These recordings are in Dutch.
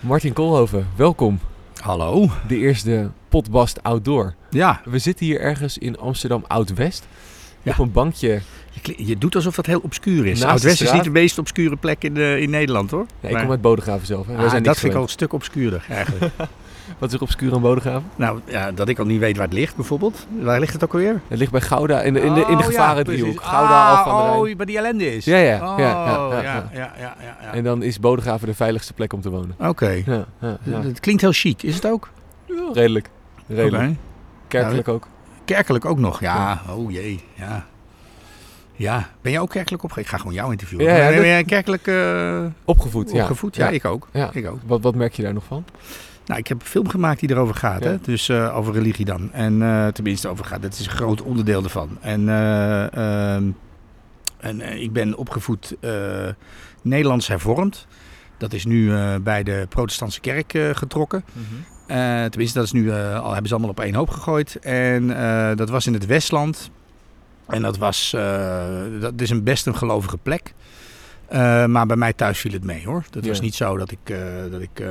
Martin Koolhoven, welkom. Hallo. De eerste Potbast Outdoor. Ja, We zitten hier ergens in Amsterdam Oud-West. Ja. Op een bankje. je, doet alsof dat heel obscuur is. Oud-West is niet de meest obscure plek in, eh, in Nederland hoor. Ja, ik Maar- kom uit Bodegraven zelf. Hè. Ah, dat vind ik al een stuk obscuurder eigenlijk. Wat is er obscuur aan Bodegraven? nou, ja, dat ik al niet weet waar het ligt bijvoorbeeld. Waar ligt het ook alweer? Het ligt bij Gouda in de, in de, in de Oh, ja, gevarendriehoek. Gouda, ah, aan de Rijn. Oh, waar die ellende is. Ja, ja, Oh, ja, ja, ja, ja, ja. ja, ja, ja, ja. En dan is Bodegraven de veiligste plek om te wonen. Oké. Ja, ja, ja. Het klinkt heel chic. Is het ook? Ja, redelijk. Redelijk. Kerkelijk ook. Kerkelijk ook nog. Ja, oh jee. Ja. Ja, ben jij ook kerkelijk opgevoed? Ik ga gewoon jou interviewen. Ja, ja, ben jij kerkelijk eh, Opgevoed, ja. opgevoed? Ja, ik ook. Ja. Ik ook. Wat, wat merk je daar nog van? Nou, ik heb een film gemaakt die erover gaat, Ja. hè? dus eh, over religie dan. En eh, tenminste over gaat, dat is een groot onderdeel ervan. En, eh, ehm, en ik ben opgevoed Nederlands hervormd. Dat is nu bij de protestantse kerk getrokken. Eh, tenminste, dat is nu, al hebben ze allemaal op één hoop gegooid. En dat was in het Westland. En dat was, dat is een best een gelovige plek. Eh, maar bij mij thuis viel het mee hoor. Dat Ja. was niet zo dat ik, eh, dat ik eh,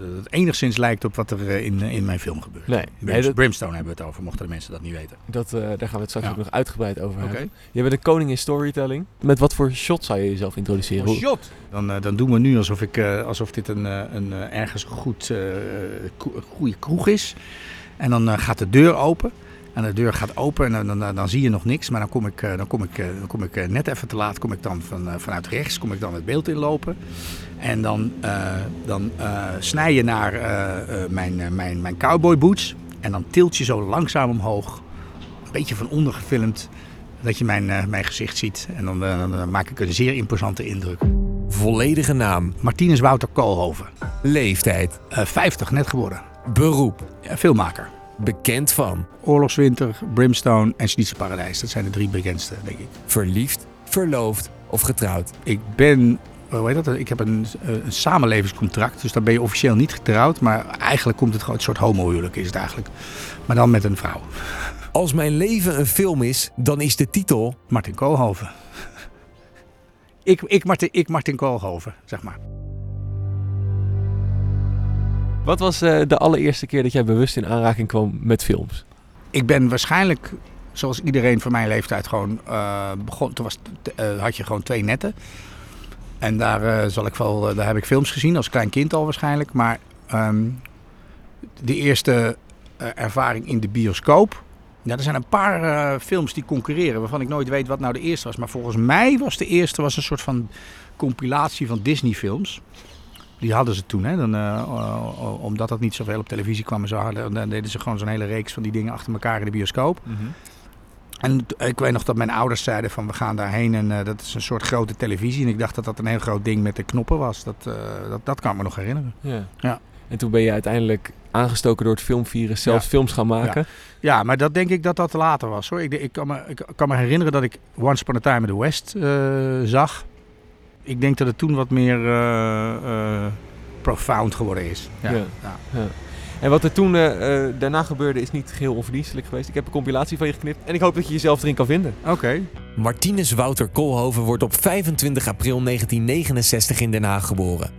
dat het enigszins lijkt op wat er in, in mijn film gebeurt. Nee, Brims- nee dat, Brimstone hebben we het over, mochten de mensen dat niet weten. dat, daar gaan we het straks Ja. ook nog uitgebreid over hebben. Je bent een koning in storytelling. Met wat voor shot zou je jezelf introduceren? Hoe- shot! Dan, dan doen we nu alsof, ik, alsof dit een, een ergens een goed, een goede kroeg is. En dan gaat de deur open. En de deur gaat open en dan, dan, dan zie je nog niks. Maar dan kom ik, eh, dan kom ik, eh, dan kom ik eh, net even te laat. Kom ik dan van, vanuit rechts kom ik dan het beeld inlopen. En dan, dan snij je naar mijn, mijn, mijn cowboy boots. En dan tilt je zo langzaam omhoog. Een beetje van onder gefilmd. Dat je mijn, mijn gezicht ziet. En dan, dan, maak ik een zeer imposante indruk. Volledige naam, Martinus Wouter Koolhoven. leeftijd, Eh 50, net geworden. beroep, Ja, filmmaker. Bekend van, Oorlogswinter, Brimstone en Schnitzelparadijs. Dat zijn de drie bekendste, denk ik. verliefd, verloofd of getrouwd. Ik ben, hoe heet dat? Ik heb een, eh, een samenlevingscontract. Dus dan ben je officieel niet getrouwd. Maar eigenlijk komt het gewoon een soort homohuwelijk is het eigenlijk. Maar dan met een vrouw. Als mijn leven een film is, dan is de titel Martin Koolhoven. ik, ik, Martin, ik Martin Koolhoven, zeg maar. Wat was eh, de allereerste keer dat jij bewust in aanraking kwam met films? Ik ben waarschijnlijk, zoals iedereen van mijn leeftijd, gewoon eh, begon. Toen was, eh, had je gewoon twee netten. En daar, zal ik wel, daar heb ik films gezien, als klein kind al waarschijnlijk. Maar ehm, de eerste ervaring in de bioscoop. Ja, er zijn een paar films die concurreren, waarvan ik nooit weet wat nou de eerste was. Maar volgens mij was de eerste was een soort van compilatie van Disney-films. Die hadden ze toen, hè? Dan, eh, eh, omdat dat niet zoveel op televisie kwam en zo hadden, dan deden ze gewoon zo'n hele reeks van die dingen achter elkaar in de bioscoop. En t- ik weet nog dat mijn ouders zeiden van we gaan daarheen en eh, dat is een soort grote televisie. En ik dacht dat dat een heel groot ding met de knoppen was. Dat, dat, dat kan ik me nog herinneren. Ja. Ja. En toen ben je uiteindelijk aangestoken door het filmvirus zelf Ja. films gaan maken. Ja, maar dat denk ik dat dat later was hoor. Ik, ik, kan, me, ik kan me herinneren dat ik Once Upon a Time in the West zag. Ik denk dat het toen wat meer eh, eh, profound geworden is. Ja. Ja. Ja. En wat er toen eh, eh, daarna gebeurde is niet geheel onverdienstelijk geweest. Ik heb een compilatie van je geknipt en ik hoop dat je jezelf erin kan vinden. Oké. Martinus Wouter Koolhoven wordt op 25 april 1969 in Den Haag geboren.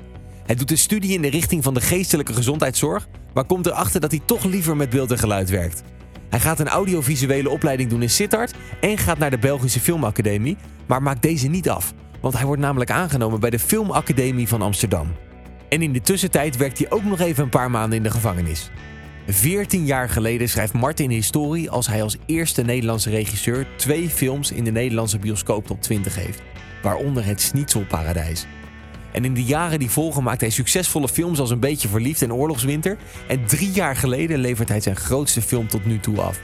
Hij doet een studie in de richting van de geestelijke gezondheidszorg, maar komt erachter dat hij toch liever met beeld en geluid werkt. Hij gaat een audiovisuele opleiding doen in Sittard en gaat naar de Belgische Filmacademie, maar maakt deze niet af, want hij wordt namelijk aangenomen bij de Filmacademie van Amsterdam. En in de tussentijd werkt hij ook nog even een paar maanden in de gevangenis. 14 jaar geleden schrijft Martin historie als hij als eerste Nederlandse regisseur twee films in de Nederlandse bioscoop top 20 heeft, waaronder Het Schnitzelparadijs. En in de jaren die volgen maakt hij succesvolle films als Een Beetje Verliefd en Oorlogswinter. En drie jaar geleden levert hij zijn grootste film tot nu toe af,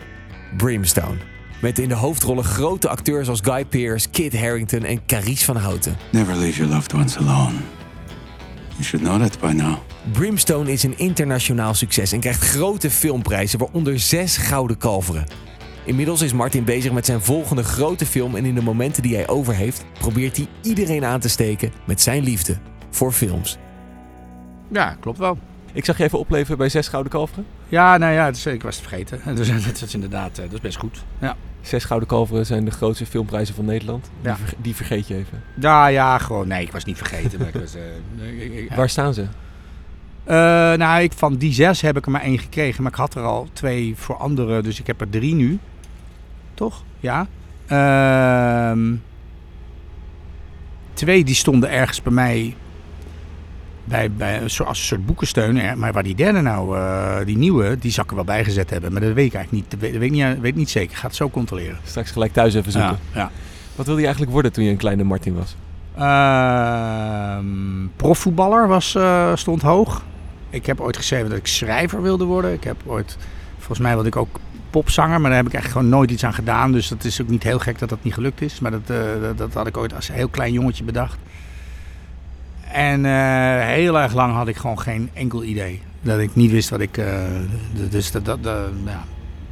Brimstone. Met in de hoofdrollen grote acteurs als Guy Pearce, Kit Harington en Carice van Houten. Never leave your loved ones alone. You should know that by now. Brimstone is een internationaal succes en krijgt grote filmprijzen, waaronder zes gouden kalveren. Inmiddels is Martin bezig met zijn volgende grote film en in de momenten die hij over heeft, probeert hij iedereen aan te steken met zijn liefde voor films. Ja, klopt wel. Ik zag je even opleven bij Zes Gouden Kalveren. Ja, nou ja, is- ik was het vergeten. Dus dat is inderdaad, eh, dat is best goed. Ja. Zes Gouden Kalveren zijn de grootste filmprijzen van Nederland. Die, Ja. die vergeet je even. Ja, ja, gewoon. Nee, ik was niet vergeten. maar ik was, eh, ik- ik- ja. Waar staan ze? Eh, nou, ik, van die zes heb ik er maar één gekregen. Maar ik had er al twee voor anderen. Dus ik heb er drie nu. Toch? Ja. Ehm, twee die stonden ergens bij mij. Bij, bij, als een soort boekensteun. hè. Maar waar die derde nou, eh, die nieuwe, die er wel bijgezet hebben. Maar dat weet ik eigenlijk niet. Dat weet, weet ik niet, weet ik niet zeker. Ik ga het zo controleren. Straks gelijk thuis even zoeken. Ja, ja. Wat wilde je eigenlijk worden toen je een kleine Martin was? Ehm, profvoetballer was, eh, stond hoog. Ik heb ooit geschreven dat ik schrijver wilde worden. Ik heb ooit, volgens mij wilde ik ook popzanger, maar daar heb ik eigenlijk gewoon nooit iets aan gedaan. Dus dat is ook niet heel gek dat dat niet gelukt is. Maar dat, eh, dat, dat had ik ooit als heel klein jongetje bedacht. En eh, heel erg lang had ik gewoon geen enkel idee. Dat ik niet wist wat ik. eh, dus dat, dat.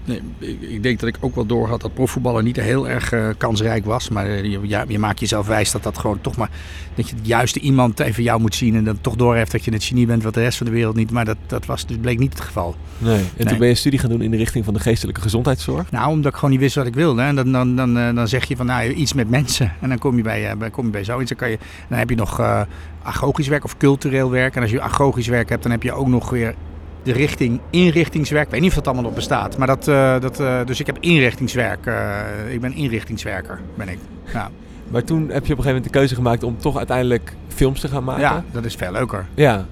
Nee, ik, denk dat ik ook wel door had dat profvoetballer niet heel erg eh, kansrijk was. Maar eh, je, ja, je maakt jezelf wijs dat dat gewoon toch maar. Dat je het juiste iemand even jou moet zien. En dan toch doorheeft dat je het genie bent wat de rest van de wereld niet. Maar dat, dat was, dus bleek niet het geval. Nee. En Nee. toen ben je studie gaan doen in de richting van de geestelijke gezondheidszorg. Nou, omdat ik gewoon niet wist wat ik wilde. En dan, dan, dan, eh, dan zeg je van nou, iets met mensen. En dan kom je bij, bij, kom je bij zoiets. Dan, kan je, dan heb je nog eh agogisch werk of cultureel werk. En als je agogisch werk hebt, dan heb je ook nog weer de richting inrichtingswerk. Ik weet niet of dat allemaal nog bestaat. Maar dat, eh, dat, eh, dus ik heb inrichtingswerk. eh, ik ben inrichtingswerker, ben ik. Ja, Maar toen heb je op een gegeven moment de keuze gemaakt om toch uiteindelijk films te gaan maken. ja dat is veel leuker. Ja.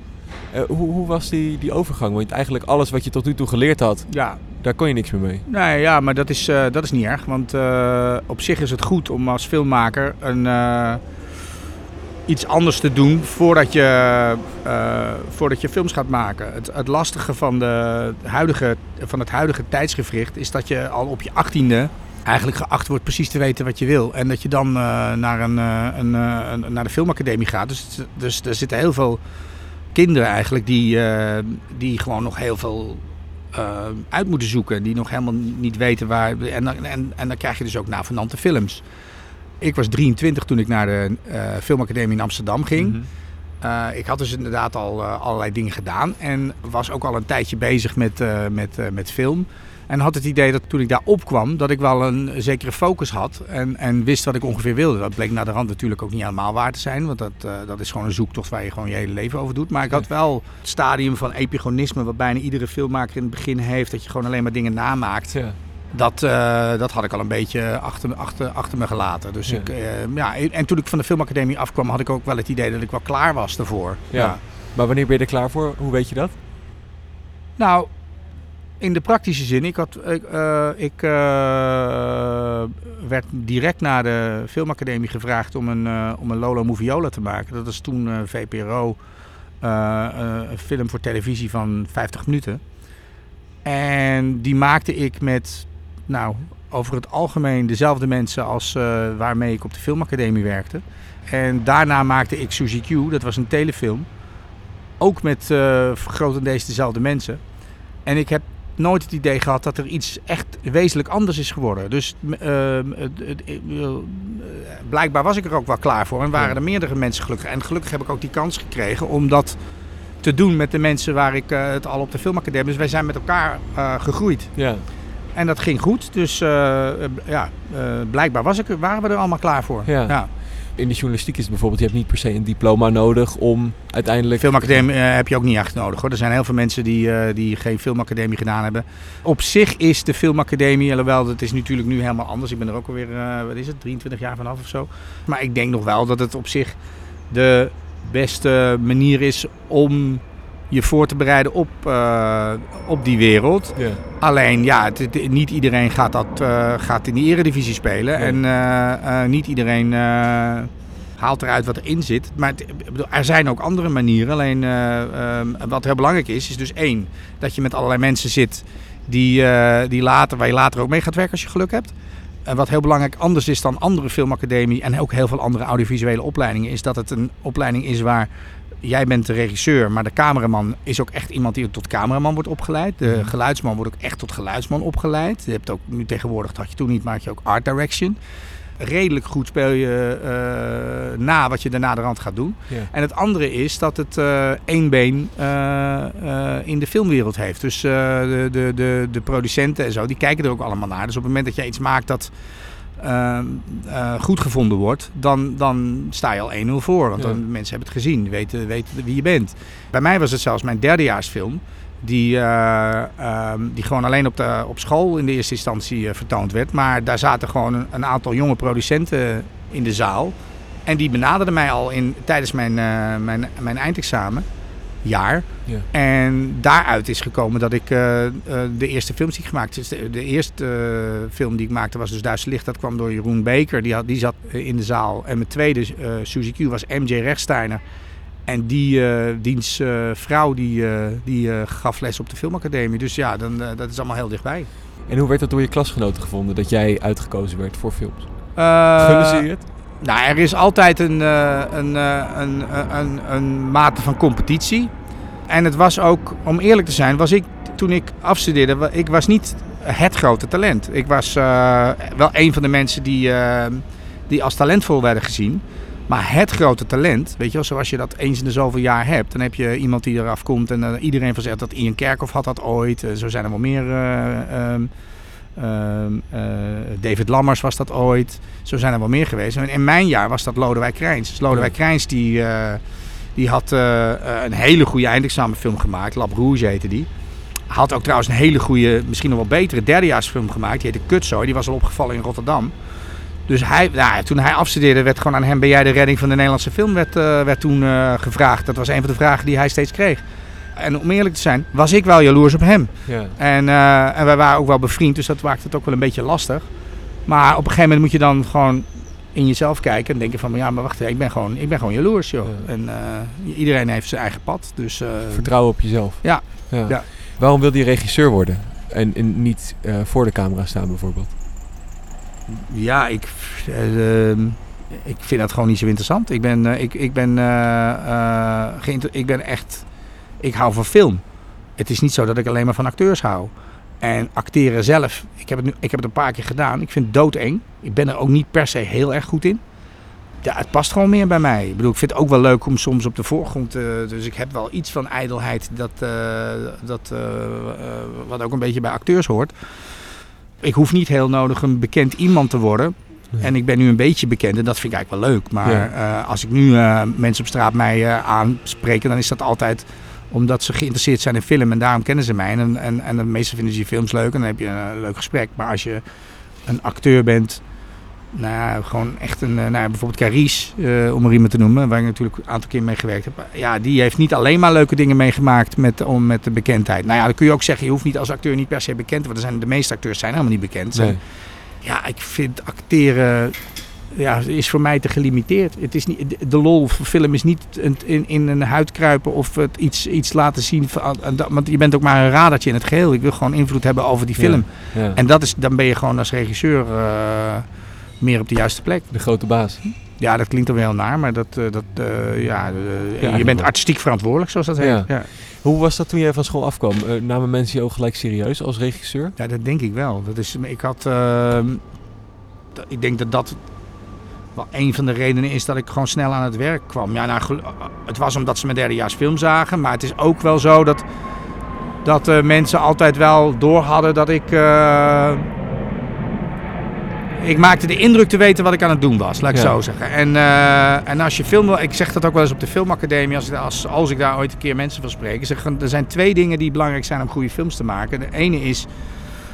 Hoe, hoe was die, die overgang? Want eigenlijk alles wat je tot nu toe geleerd had, Ja, daar kon je niks meer mee. Nee, ja, maar dat is, dat is niet erg. Want op zich is het goed om als filmmaker een, iets anders te doen voordat je, eh, voordat je films gaat maken. Het, het lastige van, de huidige, van het huidige tijdsgevricht is dat je al op je achttiende eigenlijk geacht wordt precies te weten wat je wil. En dat je dan eh, naar, een, eh, een, naar de filmacademie gaat. Dus, dus er zitten heel veel kinderen eigenlijk die, die gewoon nog heel veel uit moeten zoeken. Die nog helemaal niet weten waar. En, en, en dan krijg je dus ook navenante films. Ik was 23 toen ik naar de eh, Filmacademie in Amsterdam ging. Mhm. Eh, ik had dus inderdaad al eh, allerlei dingen gedaan. En was ook al een tijdje bezig met, met, met film. En had het idee dat toen ik daar opkwam, dat ik wel een zekere focus had. En, en wist wat ik ongeveer wilde. Dat bleek naar de rand natuurlijk ook niet helemaal waar te zijn. Want dat, dat is gewoon een zoektocht waar je gewoon je hele leven over doet. Maar ik had wel het stadium van epigonisme, wat bijna iedere filmmaker in het begin heeft. Dat je gewoon alleen maar dingen namaakt. Ja. Dat, eh, dat had ik al een beetje achter, me- achter, achter me gelaten. Dus Ja. ik, eh, ja, en toen ik van de filmacademie afkwam, had ik ook wel het idee dat ik wel klaar was daarvoor. Ja. Maar wanneer ben je er klaar voor? Hoe weet je dat? Nou, in de praktische zin, ik, had, ik, eh, ik werd direct na de filmacademie gevraagd om een, om een Lolo Moviola te maken. Dat is toen VPRO, een film voor televisie van 50 minuten. En die maakte ik met, nou, over het algemeen dezelfde mensen als eh, waarmee ik op de filmacademie werkte. En daarna maakte ik Suzy Q, dat was een telefilm. Ook met eh grotendeels dezelfde mensen. En ik heb nooit het idee gehad dat er iets echt wezenlijk anders is geworden. Dus eh, blijkbaar was ik er ook wel klaar voor. En waren er meerdere mensen gelukkig. En gelukkig heb ik ook die kans gekregen om dat te doen met de mensen waar ik het al op de filmacademie... Dus wij zijn met elkaar gegroeid. Ja. En dat ging goed. Dus eh, eh, ja, eh, blijkbaar was ik, waren we er allemaal klaar voor. Ja. In de journalistiek is het bijvoorbeeld, je hebt niet per se een diploma nodig om uiteindelijk... Filmacademie heb je ook niet echt nodig hoor. Er zijn heel veel mensen die, die geen filmacademie gedaan hebben. Op zich is de filmacademie, alhoewel dat is natuurlijk nu helemaal anders. Ik ben er ook alweer, wat is het, 23 jaar vanaf of zo. Maar ik denk nog wel dat het op zich de beste manier is om je voor te bereiden op, eh, op die wereld. Alleen ja, het- het- niet iedereen gaat, dat, eh, gaat in de eredivisie spelen. Nee. En eh, niet iedereen haalt eruit wat erin zit. Maar het- ik bedoel, er zijn ook andere manieren. Alleen eh, ehm, wat heel belangrijk is, is dus één, dat je met allerlei mensen zit die, die later, waar je later ook mee gaat werken als je geluk hebt. En wat heel belangrijk anders is dan andere filmacademie en ook heel veel andere audiovisuele opleidingen, is dat het een opleiding is waar jij bent de regisseur, maar de cameraman is ook echt iemand die tot cameraman wordt opgeleid. De Mhm. geluidsman wordt ook echt tot geluidsman opgeleid. Je hebt ook nu tegenwoordig, dat had je toen niet, maar had je ook art direction. Redelijk goed speel je eh, na wat je daarna de rand gaat doen. Ja. En het andere is dat het eh, één been eh, in de filmwereld heeft. Dus de, de, de, de producenten en zo, die kijken er ook allemaal naar. Dus op het moment dat jij iets maakt dat ehm, eh, goed gevonden wordt, dan, dan sta je al 1-0 voor. Want Ja. dan, mensen hebben het gezien, weten, weten wie je bent. Bij mij was het zelfs mijn derdejaarsfilm. Die, eh, ehm, die gewoon alleen op, de, op school in de eerste instantie eh, vertoond werd. Maar daar zaten gewoon een, een aantal jonge producenten in de zaal. En die benaderden mij al in, tijdens mijn, mijn, mijn eindexamenjaar. Ja. En daaruit is gekomen dat ik eh, eh, de eerste films die ik gemaakt heb. De, de eerste eh, film die ik maakte was dus Duitse Licht. Dat kwam door Jeroen Beker. Die, had, die zat in de zaal. En mijn tweede, eh Suzy Q, was MJ Rechtsteiner. En die, diens vrouw die, die gaf les op de filmacademie. Dus ja, dan, dat is allemaal heel dichtbij. En hoe werd dat door je klasgenoten gevonden dat jij uitgekozen werd voor films? Gunnen ze je het? Nou, er is altijd een, eh, een, eh, een, een, een, een mate van competitie. En het was ook, om eerlijk te zijn, was ik toen ik afstudeerde, ik was niet het grote talent. Ik was eh, wel een van de mensen die, eh, die als talentvol werden gezien. Maar het grote talent, weet je wel, zoals je dat eens in de zoveel jaar hebt. Dan heb je iemand die eraf komt en iedereen van zegt dat Ian Kerkhoff had dat ooit. Zo zijn er wel meer. Eh, ehm, eh, David Lammers was dat ooit. Zo zijn er wel meer geweest. En in mijn jaar was dat Lodewijk Krijns. Dus Lodewijk Krijns die, eh, die had eh, een hele goede eindexamenfilm gemaakt. Lab Rouge heette die. Had ook trouwens een hele goede, misschien nog wel betere derdejaarsfilm gemaakt. Die heette Kutzooi. Die was al opgevallen in Rotterdam. Dus hij, nou, toen hij afstudeerde werd gewoon aan hem... ben jij de redding van de Nederlandse film? werd, werd toen gevraagd. Dat was een van de vragen die hij steeds kreeg. En om eerlijk te zijn, was ik wel jaloers op hem. Ja. En, eh, en wij waren ook wel bevriend, dus dat maakte het ook wel een beetje lastig. Maar op een gegeven moment moet je dan gewoon in jezelf kijken en denken van... ja, maar wacht, ik ben gewoon, ik ben gewoon jaloers, joh. Ja. En eh, iedereen heeft zijn eigen pad, dus... eh, Vertrouwen op jezelf. Ja. ja. Ja. Waarom wilde je regisseur worden? En, en niet voor de camera staan bijvoorbeeld? Ja, ik, eh, ehm, ik vind dat gewoon niet zo interessant. Ik ben, ik, ik ben, ik ben echt... Ik hou van film. Het is niet zo dat ik alleen maar van acteurs hou. En acteren zelf, ik heb het, nu, ik heb het een paar keer gedaan. Ik vind het doodeng. Ik ben er ook niet per se heel erg goed in. Ja, het past gewoon meer bij mij. Ik bedoel, ik vind het ook wel leuk om soms op de voorgrond... te dus ik heb wel iets van ijdelheid dat, eh, dat, eh, eh, wat ook een beetje bij acteurs hoort. Ik hoef niet heel nodig een bekend iemand te worden. Nee. En ik ben nu een beetje bekend en dat vind ik eigenlijk wel leuk. Maar Ja. eh, als ik nu eh, mensen op straat mij eh, aanspreken, dan is dat altijd omdat ze geïnteresseerd zijn in film en daarom kennen ze mij. En, en, en de meeste vinden ze je films leuk en dan heb je een leuk gesprek. Maar als je een acteur bent, nou ja, gewoon echt een, eh, nou ja, bijvoorbeeld Carice, eh, om er iemand te noemen, waar ik natuurlijk een aantal keer mee gewerkt heb. Ja, die heeft niet alleen maar leuke dingen meegemaakt met, om, met de bekendheid. Nou ja, dan kun je ook zeggen, je hoeft niet als acteur niet per se bekend te worden. De meeste acteurs zijn helemaal niet bekend. Nee. ja, ik vind acteren ja, is voor mij te gelimiteerd. Het is niet, de lol van film is niet in, in een huid kruipen of het iets, iets laten zien. van- Want je bent ook maar een radertje in het geheel. Ik wil gewoon invloed hebben over die film. Ja. En dat is, dan ben je gewoon als regisseur eh, meer op de juiste plek. De grote baas. Ja, dat klinkt dan wel naar, maar dat, eh, dat, eh, ja, je bent artistiek verantwoordelijk, zoals dat heet. Ja. Hoe was dat toen jij van school afkwam? Namen mensen je ook gelijk serieus als regisseur? Ja, dat denk ik wel. Dat is, ik had, ehm, ik denk dat dat wel een van de redenen is dat ik gewoon snel aan het werk kwam. Ja, nou, het was omdat ze mijn derdejaars film zagen, maar het is ook wel zo dat, dat eh, mensen altijd wel door hadden dat ik. eh, ik maakte de indruk te weten wat ik aan het doen was, laat ik Ja. zo zeggen. En, eh, en als je film wil, ik zeg dat ook wel eens op de filmacademie, als, ik- als, als ik daar ooit een keer mensen spreken. Zeg, er zijn twee dingen die belangrijk zijn om goede films te maken. De ene is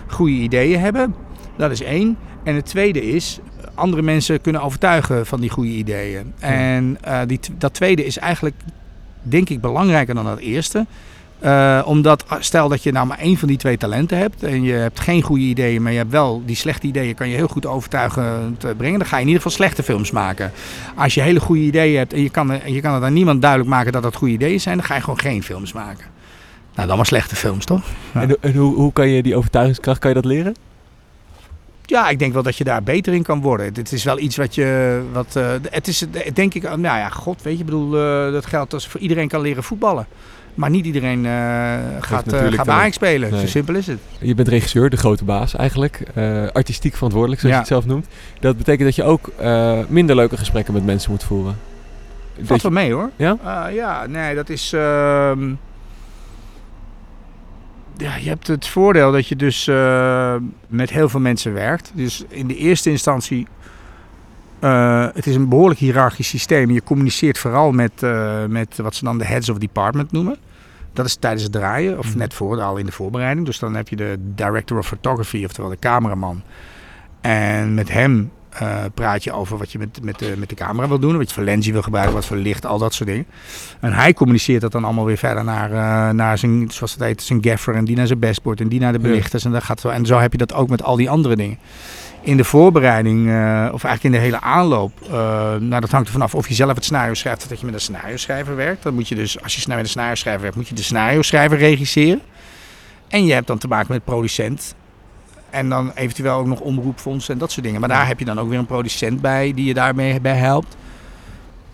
goede ideeën hebben. Dat is één. En het tweede is andere mensen kunnen overtuigen van die goede ideeën. En eh, die, dat tweede is eigenlijk, denk ik, belangrijker dan dat eerste. Eh, omdat, ah, stel dat je nou maar één van die twee talenten hebt en je hebt geen goede ideeën, maar je hebt wel die slechte ideeën, kan je heel goed overtuigend brengen. Dan ga je in ieder geval slechte films maken. Als je hele goede ideeën hebt en je kan, en je kan het aan niemand duidelijk maken dat dat goede ideeën zijn, dan ga je gewoon geen films maken. Nou, dan maar slechte films, toch? Ja. En, en hoe, hoe kan je die overtuigingskracht, kan je dat leren? Ja, ik denk wel dat je daar beter in kan worden. Het is wel iets wat je. Wat, eh, het is, denk ik, nou ja, god, weet je, ik bedoel, eh, dat geldt als voor iedereen kan leren voetballen. Maar niet iedereen eh, gaat, gaat bij talent. Ajax spelen. Nee. Zo simpel is het. Je bent regisseur, de grote baas eigenlijk. Artistiek verantwoordelijk, zoals Ja. je het zelf noemt. Dat betekent dat je ook minder leuke gesprekken met mensen moet voeren. Dat Valt wel mee hoor. Ja? Ja, nee, dat is. ehm, ja, je hebt het voordeel dat je dus eh, met heel veel mensen werkt. Dus in de eerste instantie, eh, het is een behoorlijk hiërarchisch systeem. Je communiceert vooral met, eh, met wat ze dan de heads of department noemen. Dat is tijdens het draaien, of Mhm. net voor, al in de voorbereiding. Dus dan heb je de director of photography, oftewel de cameraman. En met hem eh, praat je over wat je met, met, de, met de camera wil doen. Wat je voor lens je wil gebruiken, wat voor licht, al dat soort dingen. En hij communiceert dat dan allemaal weer verder naar, eh, naar zijn, zoals het heet, zijn gaffer. En die naar zijn bestboard en die naar de belichters. En, dat gaat zo, en zo heb je dat ook met al die andere dingen. In de voorbereiding, eh, of eigenlijk in de hele aanloop, nou dat hangt er vanaf of je zelf het scenario schrijft of dat je met een scenario schrijver werkt. Dan moet je dus, als je met een scenario schrijver werkt, moet je de scenario schrijver regisseren. En je hebt dan te maken met producent. En dan eventueel ook nog omroepfondsen en dat soort dingen. Maar daar heb je dan ook weer een producent bij die je daarmee bij helpt.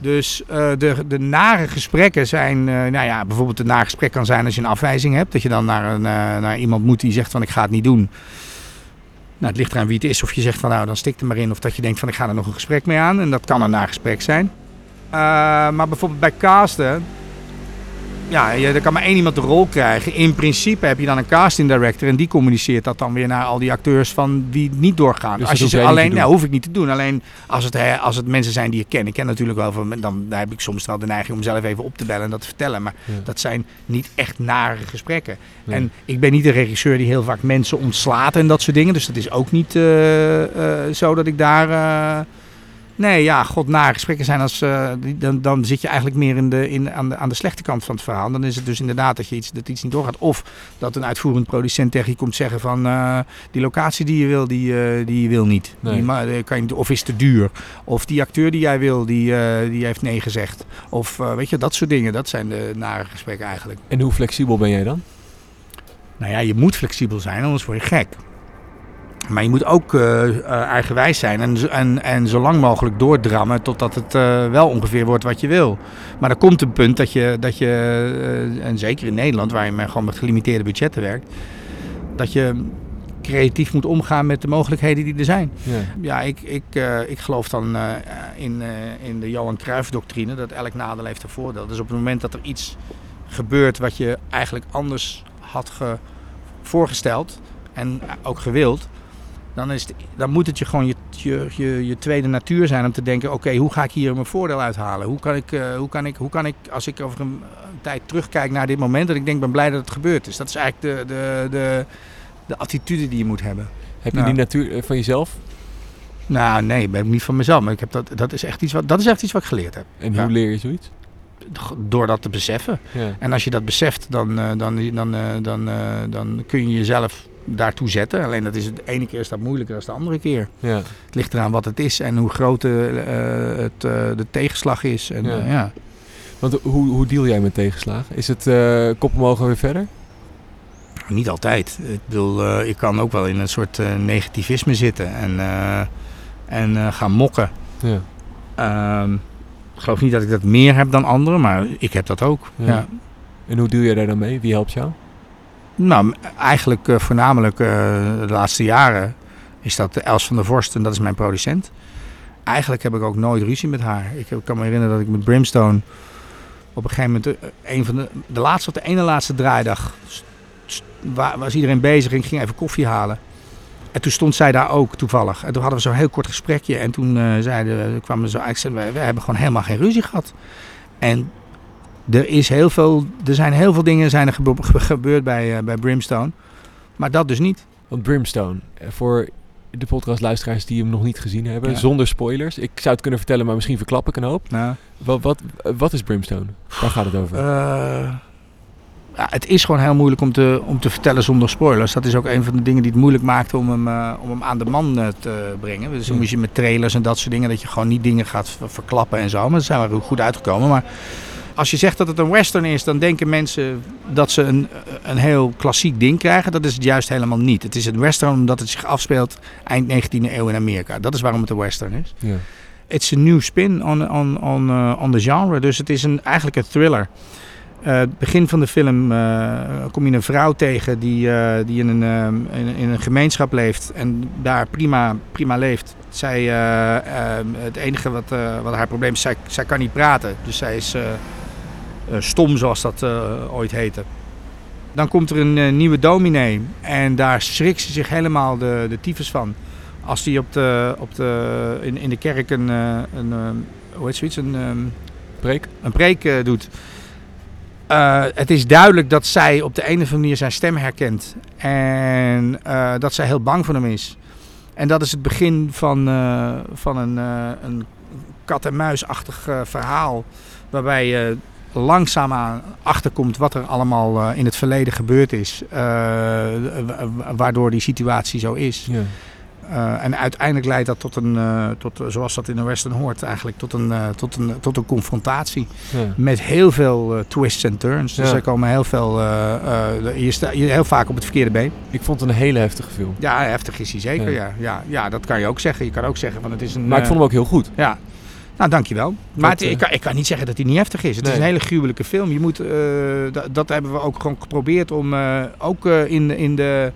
Dus eh, de, de nare gesprekken zijn, eh, nou ja, bijvoorbeeld een nare gesprek kan zijn als je een afwijzing hebt. Dat je dan naar, een, eh, naar iemand moet die zegt van ik ga het niet doen. Nou, het ligt eraan wie het is. Of je zegt van nou, dan stik er maar in. Of dat je denkt van ik ga er nog een gesprek mee aan. En dat kan een nagesprek zijn. Maar bijvoorbeeld bij casten. Ja, je, er kan maar één iemand de rol krijgen. In principe heb je dan een casting director. En die communiceert dat dan weer naar al die acteurs van die niet doorgaan. Dus als je ze alleen, nou hoef ik niet te doen. Alleen als het, hè, als het mensen zijn die ik ken. Ik ken natuurlijk wel van, dan heb ik soms wel de neiging om zelf even op te bellen en dat te vertellen. Maar Ja. dat zijn niet echt nare gesprekken. En ik ben niet de regisseur die heel vaak mensen ontslaat en dat soort dingen. Dus dat is ook niet eh, eh, zo dat ik daar. eh, nee, ja, god, nare gesprekken zijn als. eh, dan, dan zit je eigenlijk meer in de, in, aan, de, aan de slechte kant van het verhaal. Dan is het dus inderdaad dat, je iets, dat iets niet doorgaat. Of dat een uitvoerend producent tegen je komt zeggen van. eh, die locatie die je wil, die, eh, die je wil niet. Nee. Die, ma- eh, kan je, of is te duur. Of die acteur die jij wil, die, die heeft nee gezegd. Of weet je, dat soort dingen. Dat zijn de nare gesprekken eigenlijk. En hoe flexibel ben jij dan? Nou ja, je moet flexibel zijn, anders word je gek. Maar je moet ook eh, eh, eigenwijs zijn en, en, en zo lang mogelijk doordrammen totdat het eh, wel ongeveer wordt wat je wil. Maar er komt een punt dat je, dat je en zeker in Nederland, waar je maar gewoon met gelimiteerde budgetten werkt, dat je creatief moet omgaan met de mogelijkheden die er zijn. Ja. Ja, ik, ik, ik geloof dan in, in de Johan Cruijff-doctrine dat elk nadeel heeft een voordeel. Dus op het moment dat er iets gebeurt wat je eigenlijk anders had ge- voorgesteld en ook gewild, dan, is het, dan moet het je gewoon je, je, je, je tweede natuur zijn om te denken: oké, hoe ga ik hier mijn voordeel uithalen? Hoe kan ik, eh, hoe kan ik, hoe kan ik als ik over een, tijd terugkijk naar dit moment, dat ik denk: ben blij dat het gebeurd is. Dat is eigenlijk de, de, de, de attitude die je moet hebben. Heb je die natuur eh, van jezelf? Nou, nee, ben ik niet van mezelf. Maar ik heb dat, dat, is echt iets wat, dat is echt iets wat ik geleerd heb. En Ja. hoe leer je zoiets? Door dat te beseffen. Ja. En als je dat beseft, dan, eh, dan, dan, dan, dan kun je jezelf daartoe zetten. Alleen dat is de ene keer is dat moeilijker dan de andere keer. Ja. Het ligt eraan wat het is en hoe groot eh, eh, het, eh, de tegenslag is. En, Ja. ja. ja. Want hoe, hoe deal jij met tegenslagen? Is het eh kop omhoog en weer verder? Niet altijd. Ik bedoel, eh, ik kan ook wel in een soort eh, negativisme zitten en, eh, en eh, gaan mokken. Ja. Ehm, ik geloof niet dat ik dat meer heb dan anderen, maar ik heb dat ook. En hoe deal jij daar dan mee? Wie helpt jou? Nou, eigenlijk eh, voornamelijk eh, de laatste jaren is dat Els van der Vorst en dat is mijn producent. Eigenlijk heb ik ook nooit ruzie met haar. Ik, kan me herinneren dat ik met Brimstone op een gegeven moment, eh, van de, de laatste of de ene laatste draaidag, was iedereen bezig en ik ging even koffie halen. En toen stond zij daar ook toevallig. En toen hadden we zo'n heel kort gesprekje. En toen eh, zeiden kwamen zo uit. We, we hebben gewoon helemaal geen ruzie gehad. En er, is heel veel, er zijn heel veel dingen zijn er gebe- ge- gebeurd bij, eh, bij Brimstone. Maar dat dus niet. Want Brimstone, eh, voor de podcastluisteraars die hem nog niet gezien hebben, Ja. zonder spoilers. Ik zou het kunnen vertellen, maar misschien verklap ik een hoop. Nou, Wat, wat, wat is Brimstone? Waar gaat het over? Eh, ja, het is gewoon heel moeilijk om te, om te vertellen zonder spoilers. Dat is ook een van de dingen die het moeilijk maakt om hem, om hem aan de man te brengen. Dus dan Ja. moet je met trailers en dat soort dingen, dat je gewoon niet dingen gaat ver- verklappen en zo. Maar dat zijn we goed uitgekomen. Maar als je zegt dat het een western is, dan denken mensen dat ze een, een heel klassiek ding krijgen. Dat is het juist helemaal niet. Het is een western omdat het zich afspeelt eind 19e eeuw in Amerika. Dat is waarom het een western is. ja. It's a new spin on, on, on, uh, on the genre. Dus het is een, eigenlijk een thriller. Eh, het begin van de film eh, kom je een vrouw tegen die, eh, die in, een, in, in een gemeenschap leeft en daar prima, prima leeft. Zij, eh, eh, het enige wat, eh, wat haar probleem is, zij, zij kan niet praten. Dus zij is eh, eh, stom zoals dat eh, ooit heette. Dan komt er een eh, nieuwe dominee en daar schrikt ze zich helemaal de, de tyfus van. Als die op de, op de, in, in de kerk een, eh, een eh, hoe heet zoiets, een, ehm, Preek? een preek eh, doet. Eh, het is duidelijk dat zij op de een of andere manier zijn stem herkent. En eh, dat zij heel bang voor hem is. En dat is het begin van, eh, van een, eh, een kat-en-muisachtig eh, verhaal. Waarbij je langzaamaan achterkomt wat er allemaal eh, in het verleden gebeurd is. eh, wa- wa- waardoor die situatie zo is. Ja. Eh, en uiteindelijk leidt dat tot een, tot, zoals dat in de Western hoort, eigenlijk tot een, tot een, tot een confrontatie. Ja. Met heel veel twists en turns. Dus er komen heel veel. je staat je heel vaak op het verkeerde been. Ik vond het een hele heftige film. Ja, heftig is hij zeker. Ja. Ja. Ja, dat kan je ook zeggen. Je kan ook zeggen van het is een. Maar ik vond hem ook heel goed. Ja. Nou, dankjewel. Maar het- eh, ik, kan, ik kan niet zeggen dat hij niet heftig is. Het is een hele gruwelijke film. Je moet, eh, dat, hebben we ook gewoon geprobeerd om eh, ook in, in, de,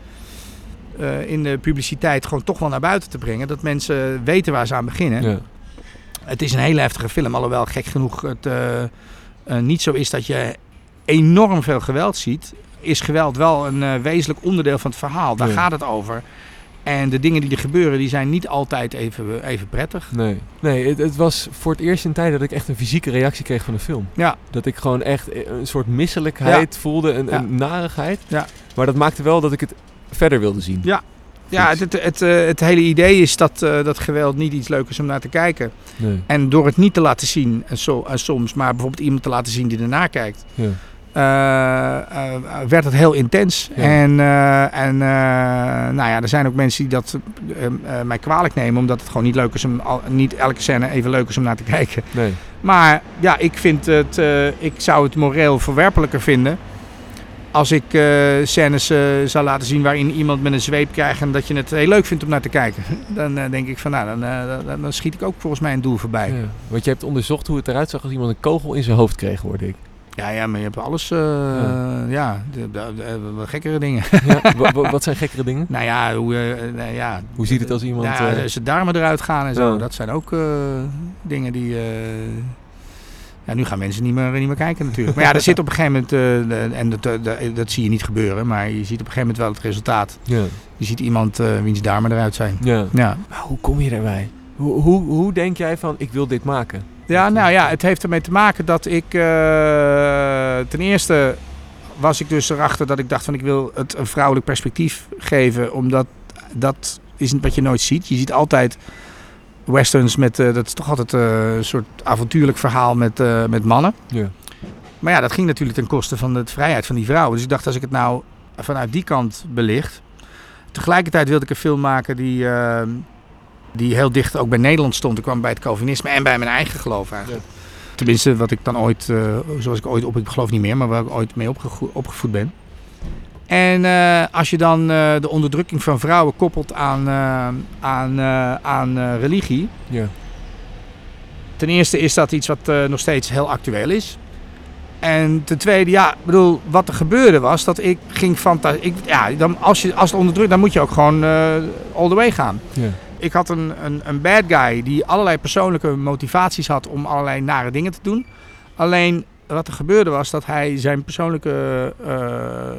in de publiciteit gewoon toch wel naar buiten te brengen. Dat mensen weten waar ze aan beginnen. Ja. Het is een hele heftige film, alhoewel gek genoeg het niet zo is dat je enorm veel geweld ziet. Is geweld wel een wezenlijk onderdeel van het verhaal. Daar Ja. gaat het over. En de dingen die er gebeuren, die zijn niet altijd even, even prettig. Nee, nee het, het was voor het eerst in tijd dat ik echt een fysieke reactie kreeg van de film. Ja. Dat ik gewoon echt een soort misselijkheid voelde, een, Ja. een narigheid. Ja. Maar dat maakte wel dat ik het verder wilde zien. Ja. Ja, het, het, het, eh, het hele idee is dat, eh, dat geweld niet iets leuks is om naar te kijken. Nee. En door het niet te laten zien, en zo, en soms, maar bijvoorbeeld iemand te laten zien die ernaar kijkt, Ja. Eh, eh, werd het heel intens. Ja. En, eh, en nou ja, er zijn ook mensen die dat mij kwalijk nemen, omdat het gewoon niet leuk is om al, niet elke scène even leuk is om naar te kijken. Nee. Maar ja, ik vind het, ik zou het moreel verwerpelijker vinden. Als ik eh, scènes zou laten zien waarin iemand met een zweep krijgt en dat je het heel leuk vindt om naar te kijken. Dan denk ik van nou, dan, dan, dan schiet ik ook volgens mij een doel voorbij. Ja. Want je hebt onderzocht hoe het eruit zag als iemand een kogel in zijn hoofd kreeg, hoorde ik. Ja, ja, maar je hebt alles, eh, Ja. ja, de, de- de- de gekkere dingen. Ja. wat zijn gekkere dingen? nou ja, hoe, eh, nou ja, Hoe ziet het als iemand... Ja, eh, zijn darmen eruit gaan en zo. Dat zijn ook eh, dingen die... eh, ja, nu gaan mensen niet meer, niet meer kijken natuurlijk. Maar ja, er zit op een gegeven moment... eh, en dat, eh, dat, dat zie je niet gebeuren. Maar je ziet op een gegeven moment wel het resultaat. ja. Je ziet iemand eh, wiens darmen eruit zijn. Ja. Ja. Maar hoe kom je daarbij? Hoe, hoe, hoe denk jij van, ik wil dit maken? Ja, nou ja, het heeft ermee te maken dat ik... eh, ten eerste was ik dus erachter dat ik dacht van... ik wil het een vrouwelijk perspectief geven. Omdat dat is wat je nooit ziet. Je ziet altijd westerns met... eh, dat is toch altijd eh, een soort avontuurlijk verhaal met, met mannen. Ja. Maar ja, dat ging natuurlijk ten koste van de vrijheid van die vrouwen. Dus ik dacht, als ik het nou vanuit die kant belicht. Tegelijkertijd wilde ik een film maken die, die heel dicht ook bij Nederland stond. Ik kwam bij het Calvinisme en bij mijn eigen geloof eigenlijk. Tenminste, wat ik dan ooit, eh, zoals ik ooit op, ik geloof niet meer, maar waar ik ooit mee opgegroe- opgevoed ben. En eh, als je dan eh, de onderdrukking van vrouwen koppelt aan, aan, aan religie. Ja. Ten eerste is dat iets wat nog steeds heel actueel is. En ten tweede, ja, ik bedoel, wat er gebeurde was dat ik ging fantaseren. Ja, dan, als, je, als het onderdrukt, dan moet je ook gewoon all the way gaan. Ja. Ik had een, een, een bad guy die allerlei persoonlijke motivaties had om allerlei nare dingen te doen. Alleen wat er gebeurde was dat hij zijn persoonlijke eh,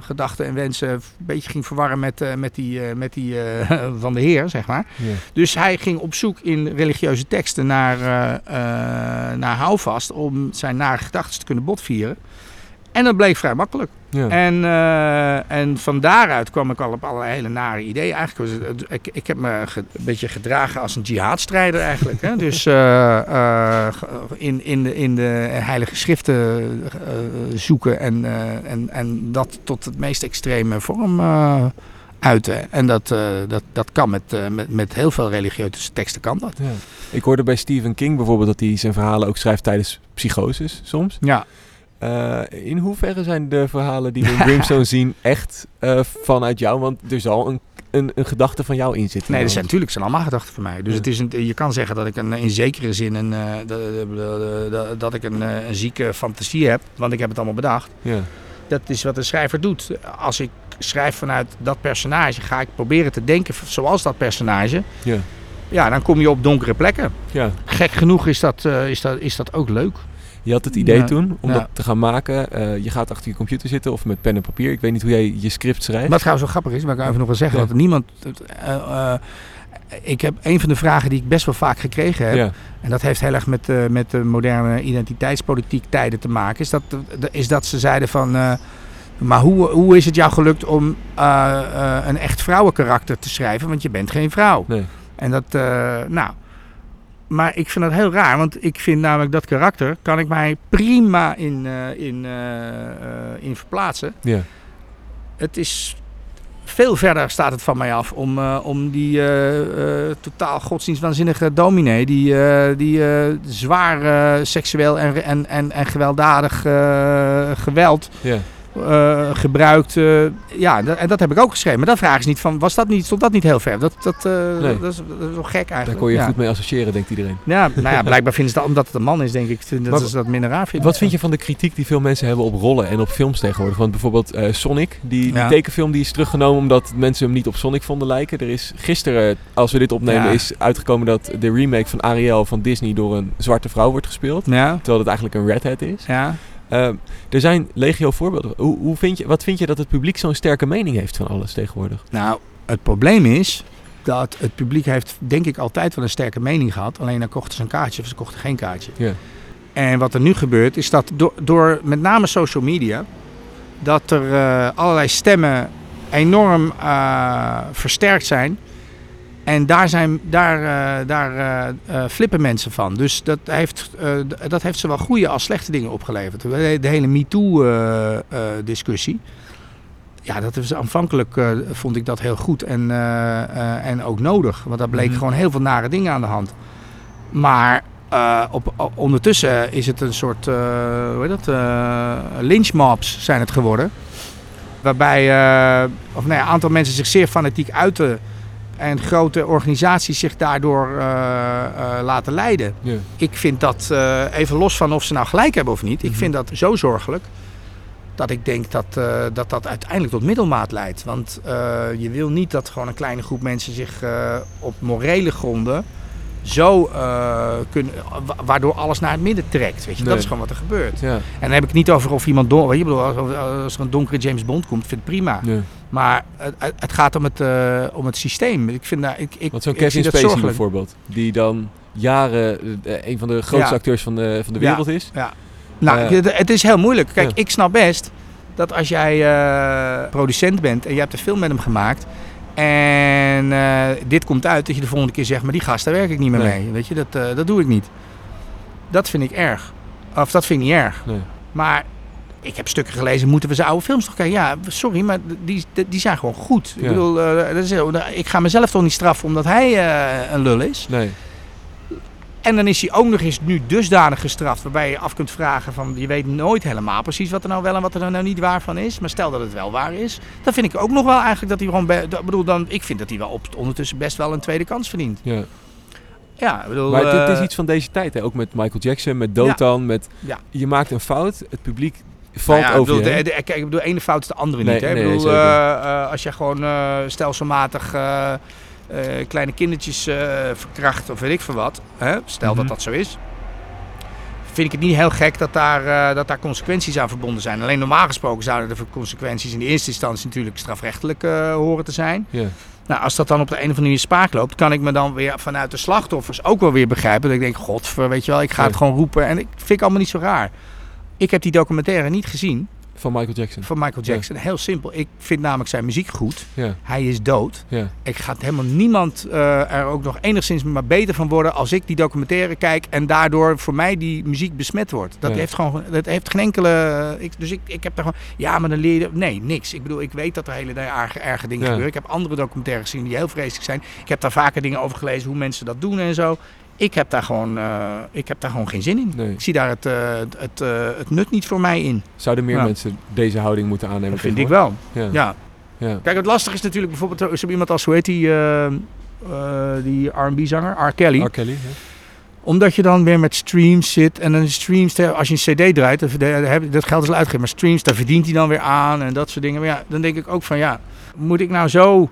gedachten en wensen een beetje ging verwarren met, eh, met die, eh, met die van de Heer, zeg maar. Dus hij ging op zoek in religieuze teksten naar, naar houvast om zijn nare gedachten te kunnen botvieren. En dat bleek vrij makkelijk. Ja. En, eh, en van daaruit kwam ik al op allerlei hele nare ideeën. Eigenlijk was het, ik, ik heb me ge- een beetje gedragen als een jihadstrijder eigenlijk. Hè? Dus eh, eh, in, in, de, in de heilige schriften zoeken en, en, en dat tot het meest extreme vorm uiten. En dat, dat, dat kan met, met, met heel veel religieuze teksten kan dat. Ja. Ik hoorde bij Stephen King bijvoorbeeld dat hij zijn verhalen ook schrijft tijdens psychoses soms. Ja, Eh, in hoeverre zijn de verhalen die we in Brimstone zien echt eh, vanuit jou? Want er zal een, een, een gedachte van jou in zitten. Nee, dat zijn natuurlijk zijn allemaal gedachten van mij. Dus Ja. het is een, je kan zeggen dat ik een, in zekere zin een, eh, dat, dat- ik een, een zieke fantasie heb, want ik heb het allemaal bedacht. Ja. Dat is wat een schrijver doet. Als ik schrijf vanuit dat personage, ga ik proberen te denken zoals dat personage. Ja. Ja, dan kom je op donkere plekken. ja. Gek genoeg is dat, is dat, is dat ook leuk. Je had het idee Ja, toen om ja. dat te gaan maken. Eh, je gaat achter je computer zitten of met pen en papier. Ik weet niet hoe jij je script schrijft. Wat trouwens wel grappig is, maar ik kan even nog wel zeggen Ja. dat niemand. eh, eh, ik heb een van de vragen die ik best wel vaak gekregen heb. ja. En dat heeft heel erg met, met de moderne identiteitspolitiek tijden te maken. Is dat, is dat ze zeiden van. maar hoe, hoe is het jou gelukt om een echt vrouwenkarakter te schrijven? Want je bent geen vrouw. Nee. En dat, nou. Maar ik vind dat heel raar, want ik vind namelijk dat karakter kan ik mij prima in, eh, in, eh, eh, in verplaatsen. Ja. Het is veel verder staat het van mij af om, om die totaal godsdienstwaanzinnige dominee, die, die zwaar seksueel en, en, en, en gewelddadig geweld Ja. Eh, gebruikt. eh, ja, dat, en dat heb ik ook geschreven. Maar dat vraag is niet van, was dat niet, stond dat niet heel ver? Dat, dat, eh, Nee. dat, is, dat is wel gek eigenlijk. Daar kon je ja. goed mee associëren, denkt iedereen. Ja, nou ja, blijkbaar vinden ze dat omdat het een man is, denk ik, dat Maar ze dat minder raar vinden. Wat vind je van de kritiek die veel mensen hebben op rollen en op films tegenwoordig? Want bijvoorbeeld Sonic, die, die Ja. tekenfilm, die is teruggenomen omdat mensen hem niet op Sonic vonden lijken. Er is gisteren, als we dit opnemen, Ja. is uitgekomen dat de remake van Ariel van Disney door een zwarte vrouw wordt gespeeld. Terwijl het eigenlijk een redhead is. ja. Eh, er zijn legio voorbeelden. Hoe, hoe vind je, wat vind je dat het publiek zo'n sterke mening heeft van alles tegenwoordig? Nou, het probleem is dat het publiek heeft, denk ik, altijd wel een sterke mening gehad. Alleen dan kochten ze een kaartje of ze kochten geen kaartje. Ja. En wat er nu gebeurt, is dat door, door met name social media, dat er eh, allerlei stemmen enorm eh, versterkt zijn. En daar, zijn, daar, eh, daar eh, flippen mensen van. Dus dat heeft, dat heeft zowel goede als slechte dingen opgeleverd. De, de hele MeToo-discussie. ja, dat is aanvankelijk vond ik dat heel goed en, en ook nodig. Want daar bleek Mhm. gewoon heel veel nare dingen aan de hand. Maar op, ondertussen is het een soort, hoe heet dat, lynchmobs zijn het geworden. Waarbij of, nou ja, een aantal mensen zich zeer fanatiek uiten. En grote organisaties zich daardoor eh, eh, laten leiden. Ja. Ik vind dat, eh, even los van of ze nou gelijk hebben of niet, ik Mhm. vind dat zo zorgelijk. Dat ik denk dat, dat dat uiteindelijk tot middelmaat leidt. Want je wil niet dat gewoon een kleine groep mensen zich op morele gronden zo eh, kunnen, wa- waardoor alles naar het midden trekt. Weet je? Nee. Dat is gewoon wat er gebeurt. Ja. En dan heb ik niet over of iemand don, weet je, bedoel, als, er een donkere James Bond komt, vind ik het prima. Ja. Maar het, het- gaat om het, eh, om het systeem. Ik vind daar, ik, ik, Want zo'n Kevin Spacey bijvoorbeeld, die dan jaren eh, een van de grootste Ja. acteurs van de, van de Ja. wereld is. Nou, Eh, het- het is heel moeilijk. Kijk, ja. ik snap best dat als jij eh, producent bent en je hebt een film met hem gemaakt. En eh, dit komt uit, dat je de volgende keer zegt, maar die gast, daar werk ik niet meer Nee. mee. Weet je, dat, eh, dat doe ik niet. Dat vind ik erg. Of dat vind ik niet erg. Nee. Maar ik heb stukken gelezen, moeten we zijn oude films toch kijken? Ja, sorry, maar die, die zijn gewoon goed. Ik bedoel, eh, heel- ik ga mezelf toch niet straffen omdat hij een lul is. Nee. En dan is hij ook nog eens nu dusdanig gestraft waarbij je af kunt vragen van je weet nooit helemaal precies wat er nou wel en wat er nou niet waar van is. Maar stel dat het wel waar is, dan vind ik ook nog wel eigenlijk dat hij gewoon, be- dat- bedoel dan, ik vind dat hij wel op, ondertussen best wel een tweede kans verdient. Ja. Ja, ik bedoel. Maar dit is eh, iets van deze tijd, hè? ook met Michael Jackson, met Dotan. Met, Ja. Je maakt een fout, het publiek valt nou ja, ik over bedoel, je de, de- kijk, ik bedoel, ene fout is de andere Nee, niet. Hè? Ik bedoel, eh, eh, als je gewoon stelselmatig kleine kindertjes eh, verkracht of weet ik veel wat, hè? stel Mhm. dat dat zo is, vind ik het niet heel gek dat daar, eh, dat daar consequenties aan verbonden zijn. Alleen normaal gesproken zouden de consequenties in de eerste instantie natuurlijk strafrechtelijk eh, horen te zijn. Nou, als dat dan op de een of andere manier spaak loopt, kan ik me dan weer vanuit de slachtoffers ook wel weer begrijpen. Dat ik denk, god, weet je wel, ik ga het gewoon roepen. En ik vind ik allemaal niet zo raar. Ik heb die documentaire niet gezien Van Michael Jackson. van Michael Jackson. Heel simpel. Ik vind namelijk zijn muziek goed. Ja, Hij is dood. ja. Ik ga helemaal niemand eh, er ook nog enigszins maar beter van worden als ik die documentaire kijk en daardoor voor mij die muziek besmet wordt. Dat heeft gewoon, dat heeft geen enkele. Ik, dus ik, ik heb daar gewoon, ja, maar dan leer je, nee, niks. Ik bedoel, ik weet dat er hele erge, erge dingen gebeuren. Ik heb andere documentaires gezien die heel vreselijk zijn. Ik heb daar vaker dingen over gelezen hoe mensen dat doen en zo. Ik heb daar gewoon, eh, ik heb daar gewoon geen zin in. Nee. Ik zie daar het, eh, het, het, eh, het nut niet voor mij in. Zouden meer mensen deze houding moeten aannemen? Dat vind ik wel. Ja. Ja. Ja. Kijk, het lastige is natuurlijk bijvoorbeeld zo iemand als, hoe heet die, die R&B-zanger, R. Kelly. R. Kelly? Omdat je dan weer met streams zit en dan streams, als je een cd draait, dat geld is al uitgegeven, maar streams, daar verdient hij dan weer aan en dat soort dingen. Maar ja, dan denk ik ook van ja, moet ik nou zo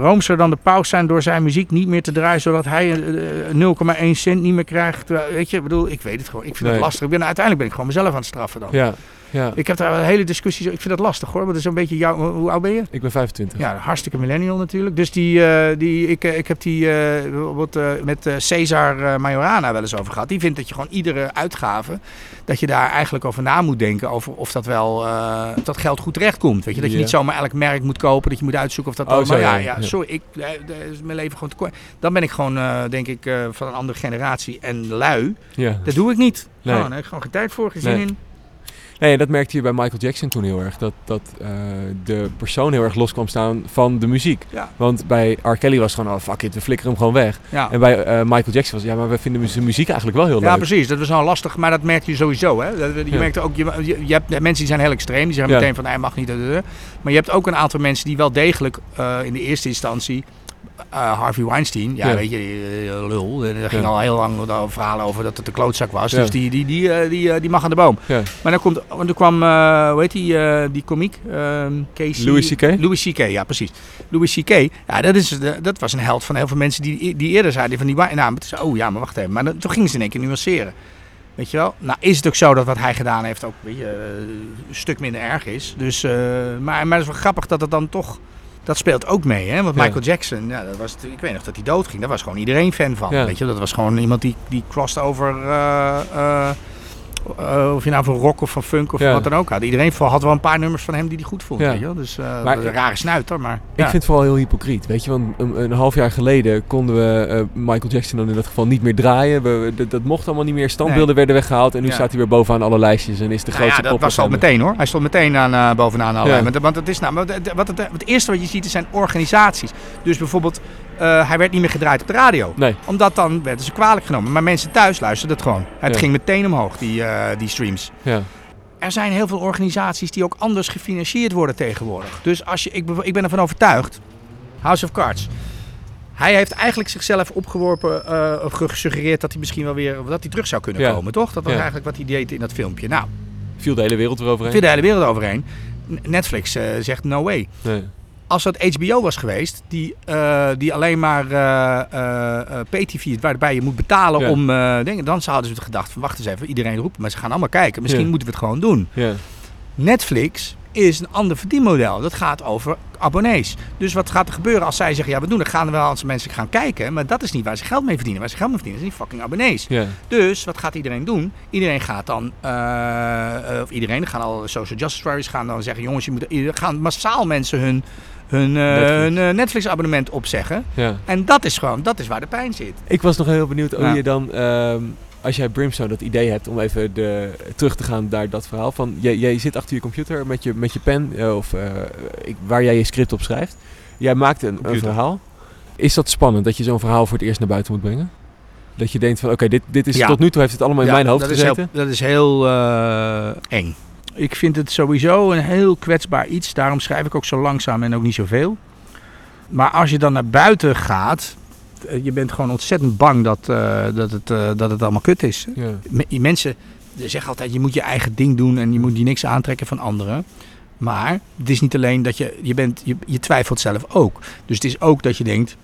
roomser dan de paus zijn door zijn muziek niet meer te draaien, zodat hij eh, 0,1 cent niet meer krijgt. Weet je, ik bedoel, ik weet het gewoon. Ik vind Nee. het lastig. Ik ben, uiteindelijk ben ik gewoon mezelf aan het straffen dan. Ja, ja. Ik heb daar een hele discussie. Ik vind dat lastig hoor. Want het is een beetje jouw. Hoe oud ben je? Ik ben 25. Ja, hartstikke millennial natuurlijk. Dus die, eh, die, ik, eh, ik heb die bijvoorbeeld eh, met Cesar Majorana wel eens over gehad. Die vindt dat je gewoon iedere uitgave, dat je daar eigenlijk over na moet denken. Over of dat wel, of dat geld goed terechtkomt. Weet je, dat je niet zomaar elk merk moet kopen. Dat je moet uitzoeken of dat Oh, zo, maar ja, ja, sorry, ik, is mijn leven gewoon te kort. Dan ben ik gewoon, denk ik, van een andere generatie en lui. Ja. Dat doe ik niet. Nee. Gewoon, daar heb ik gewoon geen tijd voor, geen zin Nee. in. Nee, dat merkte je bij Michael Jackson toen heel erg. Dat, dat eh, de persoon heel erg los kwam staan van de muziek. Ja. Want bij R. Kelly was het gewoon, oh fuck it, we flikkeren hem gewoon weg. Ja. En bij eh, Michael Jackson was ja, maar we vinden zijn muziek eigenlijk wel heel Ja, leuk. precies. Dat was nou lastig, maar dat merk je sowieso. Hè? Dat- Je Ja. merkt ook, je, je, hebt mensen die zijn heel extreem. Die zeggen Ja. meteen van hij mag niet. Maar je hebt ook een aantal mensen die wel degelijk eh, in de eerste instantie. Eh, Harvey Weinstein, ja, Ja. weet je, lul. Er ging Ja. al heel lang verhalen over dat het een klootzak was. Ja. Dus die, die, die, eh, die, eh, die mag aan de boom. Ja. Maar dan komt, want er kwam, hoe heet die, eh, die komiek? Ehm, Casey- Louis C.K.? Louis C.K., ja precies. Louis C.K., ja, dat, is, dat was een held van heel veel mensen die, die eerder zeiden van die... Nou, oh ja, maar wacht even. Maar dan, toen gingen ze in één keer nuanceren. Weet je wel? Nou is het ook zo dat wat hij gedaan heeft ook weet je, een stuk minder erg is. Dus, maar, maar het is wel grappig dat het dan toch... Dat speelt ook mee, hè? Want Ja. Michael Jackson, ja, dat was, ik weet nog dat hij doodging. Daar was gewoon iedereen fan van. Ja. Weet je, dat was gewoon iemand die, die crossed over... eh, eh, eh, of je nou van rock of van funk of Ja. wat dan ook had. Iedereen had wel een paar nummers van hem die hij goed vond. Ja. Weet je wel? Dus eh, Maar- een rare snuiter, maar... Ik ja. vind het vooral heel hypocriet, weet je. Want een, een half jaar geleden konden we eh, Michael Jackson dan in dat geval niet meer draaien. We, dat, dat mocht allemaal niet meer. Standbeelden werden weggehaald. En nu Ja. staat hij weer bovenaan alle lijstjes en is de Nou ja, grootste dat was al meteen hoor. Hij stond meteen aan, bovenaan alle Ja. Want, want het is nou, wat het, wat het, het eerste wat je ziet zijn organisaties. Dus bijvoorbeeld, eh, hij werd niet meer gedraaid op de radio. Nee, Omdat dan werden ze kwalijk genomen. Maar mensen thuis luisterden het gewoon. Het Ja. ging meteen omhoog, die, eh, die streams. ja. Er zijn heel veel organisaties die ook anders gefinancierd worden tegenwoordig. Dus als je, ik, ik ben ervan overtuigd. House of Cards. Hij heeft eigenlijk zichzelf opgeworpen, eh, of gesuggereerd dat hij misschien wel weer dat hij terug zou kunnen Ja. komen, toch? Dat was eigenlijk wat hij deed in dat filmpje. Nou, Viel de hele wereld eroverheen. Viel de hele wereld overheen. N- Netflix zegt no way. Nee. Als dat HBO was geweest, die, eh, die alleen maar eh, eh, pay-tv, waarbij je moet betalen Ja. om eh, dingen, dan zouden ze gedacht van wacht eens even, iedereen roept, maar ze gaan allemaal kijken. Misschien Ja. moeten we het gewoon doen. Ja. Netflix is een ander verdienmodel. Dat gaat over abonnees. Dus wat gaat er gebeuren als zij zeggen, ja we doen het, gaan er wel als mensen gaan kijken, maar dat is niet waar ze geld mee verdienen. Waar ze geld mee verdienen, zijn die fucking abonnees. Dus wat gaat iedereen doen? Iedereen gaat dan, eh, of iedereen, er gaan al social justice warriors gaan dan zeggen, jongens, je moet, gaan massaal mensen hun, hun, eh, Netflix. hun eh, Netflix-abonnement opzeggen. ja. En dat is gewoon, dat is waar de pijn zit. Ik was nog heel benieuwd hoe Ja. je dan, ehm, als jij Brimstone dat idee hebt om even de, terug te gaan naar dat verhaal van, jij, jij zit achter je computer met je, met je pen eh, of eh, ik, waar jij je script op schrijft. Jij maakt een, een verhaal. Is dat spannend dat je zo'n verhaal voor het eerst naar buiten moet brengen? Dat je denkt van, oké, dit, dit is Ja. tot nu toe heeft het allemaal in Ja, mijn hoofd dat gezeten. Is heel, dat is heel eh, eng. Ik vind het sowieso een heel kwetsbaar iets. Daarom schrijf ik ook zo langzaam en ook niet zoveel. Maar als je dan naar buiten gaat, eh, je bent gewoon ontzettend bang dat, eh, dat, het, eh, dat het allemaal kut is. Ja. Me- mensen zeggen altijd, je moet je eigen ding doen en je moet je niks aantrekken van anderen. Maar het is niet alleen dat je, je bent, je, je twijfelt zelf ook. Dus het is ook dat je denkt,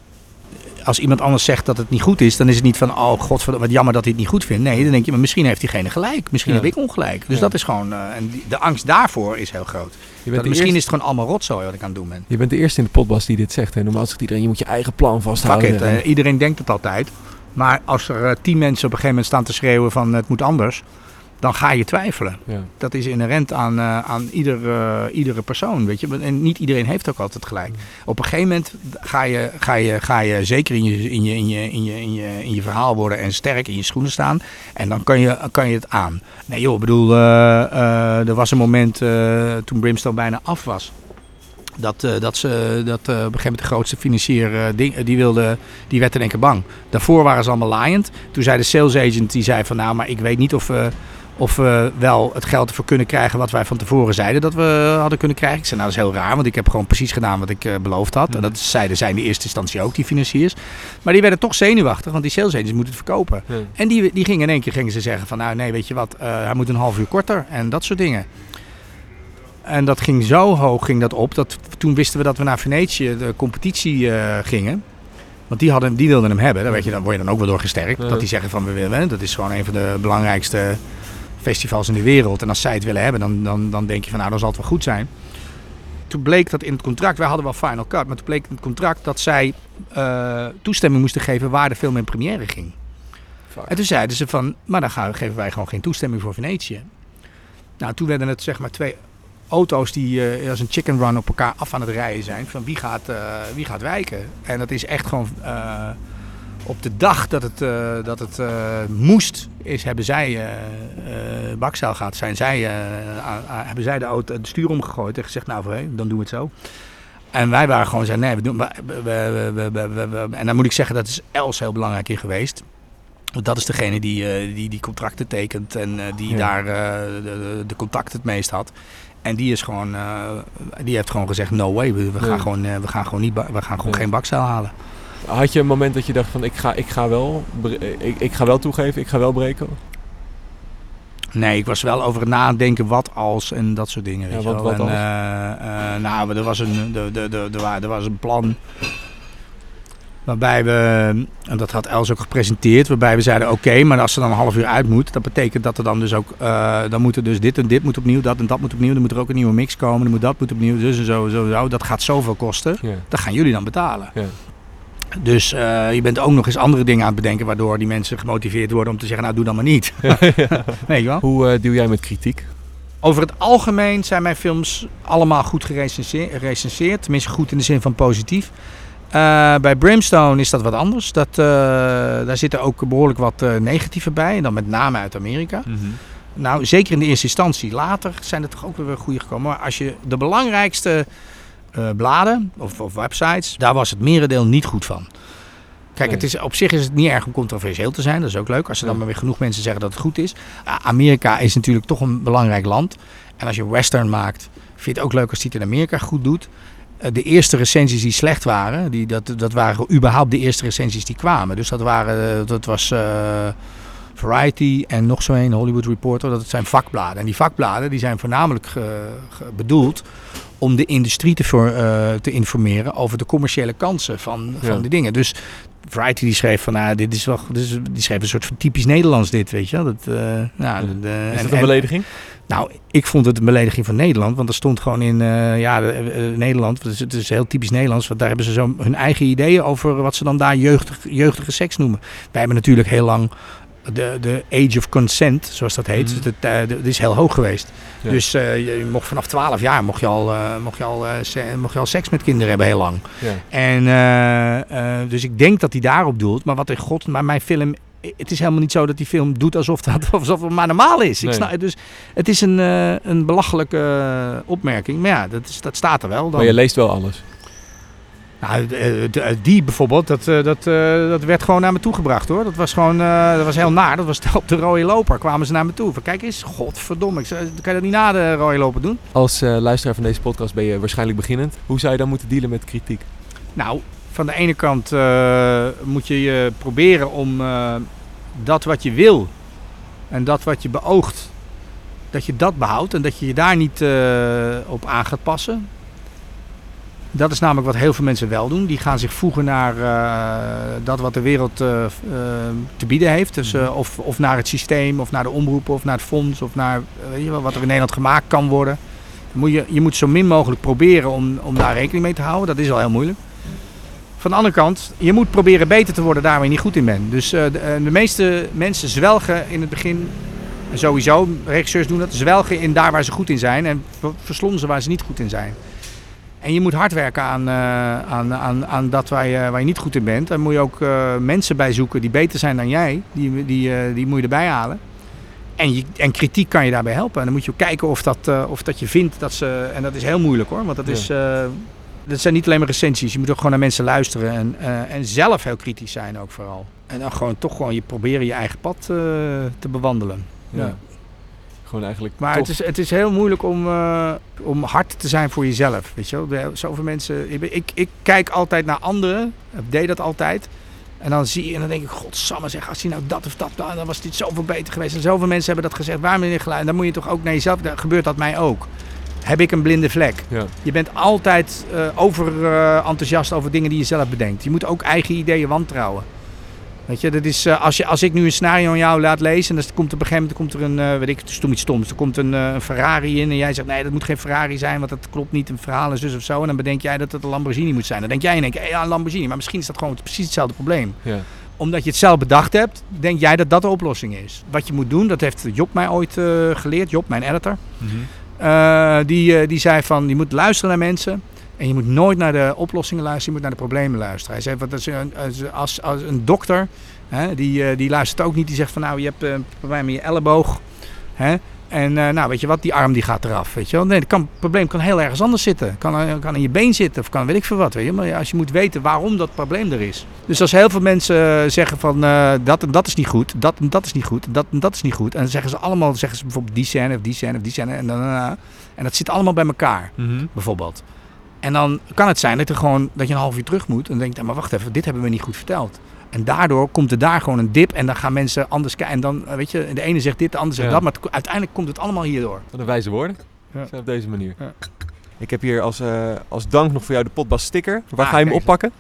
als iemand anders zegt dat het niet goed is, dan is het niet van, oh god, wat jammer dat hij het niet goed vindt. Nee, dan denk je, maar misschien heeft diegene gelijk. Misschien Ja. heb ik ongelijk. Dus Ja. dat is gewoon, eh, en die- de angst daarvoor is heel groot. Je, bent misschien eerste, is het gewoon allemaal rotzooi wat ik aan het doen ben. je bent de eerste in de podcast die dit zegt. Hè. Normaal zegt iedereen, je moet je eigen plan Fuck vasthouden. it, eh, iedereen denkt het altijd. Maar als er eh, tien mensen op een gegeven moment staan te schreeuwen van het moet anders, dan ga je twijfelen. ja. Dat is inherent aan, eh, aan ieder, eh, iedere persoon, weet je. En niet iedereen heeft ook altijd gelijk. Op een gegeven moment ga je, ga je, ga je zeker in je, in, je, in, je, in, je, in, je, in je verhaal worden en sterk in je schoenen staan. En dan kan je, kan je het aan. Nee joh, ik bedoel, eh, er was een moment toen Brimstone bijna af was. Dat, dat ze dat, op een gegeven moment de grootste financier ding, die, wilde, die werd in één keer bang. Daarvoor waren ze allemaal laaiend. Toen zei de sales agent, die zei van nou, maar ik weet niet of of we wel het geld ervoor kunnen krijgen wat wij van tevoren zeiden dat we hadden kunnen krijgen. Ik zei nou, dat is heel raar, want ik heb gewoon precies gedaan wat ik eh, beloofd had. En dat zeiden zij in de eerste instantie ook, die financiers. Maar die werden toch zenuwachtig, want die sales agents moeten het verkopen. Ja. En die, die gingen in één keer gingen ze zeggen van nou nee, weet je wat, eh, hij moet een half uur korter en dat soort dingen. En dat ging zo hoog ging dat op. Dat, toen wisten we dat we naar Venetië, de competitie, eh, gingen. Want die, hadden, die wilden hem hebben. Daar, weet je, dan word je dan ook wel door gesterkt. Ja. Dat die zeggen van we willen. Dat is gewoon een van de belangrijkste festivals in de wereld. En als zij het willen hebben, dan, dan, dan denk je van nou, dan zal het wel goed zijn. Toen bleek dat in het contract, wij hadden wel Final Cut, maar toen bleek in het contract dat zij eh, toestemming moesten geven waar de film in première ging. En toen zeiden ze van, maar dan gaan, geven wij gewoon geen toestemming voor Venetië. Nou, toen werden het zeg maar twee auto's die eh, als een chicken run op elkaar af aan het rijden zijn. Van wie gaat, eh, wie gaat wijken? En dat is echt gewoon op de dag dat het, eh, dat het eh, moest, is, hebben zij, eh Bakzaal gaat, zijn zij, hebben zij de, auto, het stuur omgegooid en gezegd, nou voor dan doen we het zo. En wij waren gewoon zeggen, nee, we doen, we, we, en dan moet ik zeggen, dat is Els heel belangrijk in geweest. Want dat is degene die, die die contracten tekent en die Ja. daar de, de, contact het meest had. En die is gewoon, die heeft gewoon gezegd, no way, we, we gaan, gewoon, we gaan gewoon, niet, we gaan gewoon geen bakzeil halen. Had je een moment dat je dacht van ik ga, ik ga, wel, ik, ik ga wel toegeven, ik ga wel breken? Nee, ik was wel over het nadenken wat als en dat soort dingen. Weet Ja, je wat- en, als? eh, nou, er was, een, er, er, er, er, wa- er was een plan waarbij we, en dat had Els ook gepresenteerd, waarbij we zeiden oké, maar als ze dan een half uur uit moet, dat betekent dat er dan dus ook, eh, dan moet er dus dit en dit moet opnieuw, dat en dat moet opnieuw, dan moet er ook een nieuwe mix komen, dan moet dat moet opnieuw, dus en zo, zo, zo. Dat gaat zoveel kosten, Ja. dat gaan jullie dan betalen. Ja. Dus eh, je bent ook nog eens andere dingen aan het bedenken, waardoor die mensen gemotiveerd worden om te zeggen, nou doe dan maar niet. Wel? Hoe deal jij met kritiek? Over het algemeen zijn mijn films allemaal goed gerecenseerd. Tenminste goed in de zin van positief. Eh, bij Brimstone is dat wat anders. Dat, daar zitten ook behoorlijk wat negatieve bij. En dan met name uit Amerika. Nou, zeker in de eerste instantie. Later zijn er toch ook weer goede gekomen. Maar als je de belangrijkste eh, bladen of, of websites, daar was het merendeel niet goed van. Kijk, Nee. het is, op zich is het niet erg om controversieel te zijn. Dat is ook leuk. Als er dan Ja. maar weer genoeg mensen zeggen dat het goed is. Amerika is natuurlijk toch een belangrijk land. En als je western maakt, vind je het ook leuk als hij het in Amerika goed doet. Eh, De eerste recensies die slecht waren, die, dat, dat waren überhaupt de eerste recensies die kwamen. Dus dat, waren, eh, dat was Variety en nog zo een, Hollywood Reporter. Dat zijn vakbladen. En die vakbladen die zijn voornamelijk bedoeld om de industrie te, voor, eh, te informeren over de commerciële kansen van, Ja. van die dingen. Dus Variety die schreef van, nou, dit is wel, is, die schreef een soort van typisch Nederlands dit, weet je wel. Dat, eh, nou, de- Is en- dat een en- belediging? nou, ik vond het een belediging van Nederland. Want er stond gewoon in eh, ja, de- Nederland. Het is, het is heel typisch Nederlands. Want daar hebben ze zo hun eigen ideeën over wat ze dan daar jeugdig, jeugdige seks noemen. Wij hebben natuurlijk heel lang de, de age of consent, zoals dat heet. Dat, dat is heel hoog geweest. Ja. Dus eh, je mocht vanaf 12 jaar mocht je, al, eh, mocht, je al, se- mocht je al seks met kinderen hebben heel lang. Ja. En dus ik denk dat hij daarop doelt. Maar wat in god, maar mijn film. Het is helemaal niet zo dat die film doet alsof dat alsof het maar normaal is. Ik snap, dus het is een, een belachelijke opmerking. Maar ja, dat, is, dat staat er wel. Dan. Maar je leest wel alles. Nou, de- de- die bijvoorbeeld, dat, eh, dat, eh, dat werd gewoon naar me toe gebracht hoor. Dat was gewoon, eh, dat was heel naar. Dat was op de rode loper kwamen ze naar me toe. Van kijk eens, godverdomme, ik kan je dat niet na de rode loper doen? Als eh, luisteraar van deze podcast ben je waarschijnlijk beginnend. Hoe zou je dan moeten dealen met kritiek? Nou, van de ene kant eh, moet je je proberen om eh, dat wat je wil en dat wat je beoogt, dat je dat behoudt en dat je je daar niet eh, op aan gaat passen. Dat is namelijk wat heel veel mensen wel doen. Die gaan zich voegen naar eh, dat wat de wereld eh, eh, te bieden heeft. Dus, eh, of, of naar het systeem, of naar de omroepen, of naar het fonds, of naar weet je wel, wat er in Nederland gemaakt kan worden. Dan moet je, je moet zo min mogelijk proberen om, om daar rekening mee te houden. Dat is al heel moeilijk. Van de andere kant, je moet proberen beter te worden daar waar je niet goed in bent. Dus de, de meeste mensen zwelgen in het begin, sowieso, regisseurs doen dat, zwelgen in daar waar ze goed in zijn en ver- verslonzen waar ze niet goed in zijn. En je moet hard werken aan, eh, aan, aan, aan dat waar je, waar je niet goed in bent. Daar moet je ook eh, mensen bij zoeken die beter zijn dan jij. Die, die, eh, die moet je erbij halen. En, je, en kritiek kan je daarbij helpen. En dan moet je ook kijken of dat, of dat je vindt dat ze... En dat is heel moeilijk hoor. Want dat, Ja. is, dat zijn niet alleen maar recensies. Je moet ook gewoon naar mensen luisteren. En, en zelf heel kritisch zijn ook vooral. En dan gewoon toch gewoon je proberen je eigen pad te bewandelen. Ja. Ja. Gewoon eigenlijk Maar tof. het is, het is heel moeilijk om, eh, om hard te zijn voor jezelf. Weet je wel? Zoveel mensen. Ik, ik, ik kijk altijd naar anderen. Ik deed dat altijd. En dan zie je en dan denk ik, godsamme zeg, als hij nou dat of dat, nou, dan was dit zoveel beter geweest. En zoveel mensen hebben dat gezegd, waarom niet geluid? En dan moet je toch ook naar jezelf, dan gebeurt dat mij ook. heb ik een blinde vlek. Ja. Je bent altijd eh, over eh, enthousiast over dingen die je zelf bedenkt. Je moet ook eigen ideeën wantrouwen. Weet je, dat is, eh, als, je, als ik nu een scenario aan jou laat lezen, en dan komt er op een gegeven moment komt er een, eh, weet ik, stom iets stoms. Er komt een, eh, een Ferrari in en jij zegt nee, dat moet geen Ferrari zijn, want dat klopt niet. Een verhaal is dus of zo. En dan bedenk jij dat het een Lamborghini moet zijn. Dan denk jij in één keer, ja, een Lamborghini. Maar misschien is dat gewoon precies hetzelfde probleem Ja. omdat je het zelf bedacht hebt, denk jij dat dat de oplossing is. Wat je moet doen, dat heeft Job mij ooit geleerd, Job, mijn editor. Mhm. Die, die zei van, je moet luisteren naar mensen. En je moet nooit naar de oplossingen luisteren, je moet naar de problemen luisteren. Hij zei, want als, een- als, als, als een dokter, hè, die, eh, die luistert ook niet. Die zegt van, nou, je hebt eh, een probleem met je elleboog. Hè? En eh, nou, weet je wat, die arm die gaat eraf. Weet je wel? Nee, het, kan, het probleem kan heel ergens anders zitten. Kan, kan in je been zitten of kan weet ik veel wat. Weet je? Maar als je moet weten waarom dat probleem er is. Dus als heel veel mensen zeggen van dat en dat is niet goed, dat en dat is niet goed, dat en dat is niet goed. En dan zeggen ze allemaal, zeggen ze bijvoorbeeld die scène of die scène of die scène. En, dan, en dat zit allemaal bij elkaar, Mhm. bijvoorbeeld. En dan kan het zijn dat, er gewoon, dat je een half uur terug moet. En dan denk je, maar wacht even, dit hebben we niet goed verteld. En daardoor komt er daar gewoon een dip en dan gaan mensen anders kijken. En dan, eh, weet je, de ene zegt dit, de ander zegt Ja. dat. Maar het- uiteindelijk komt het allemaal hierdoor. Wat een wijze woorden. Ja. Zo op deze manier. Ja. Ik heb hier als, eh, als dank nog voor jou de potbas sticker. Waar Ah, ga je hem oppakken?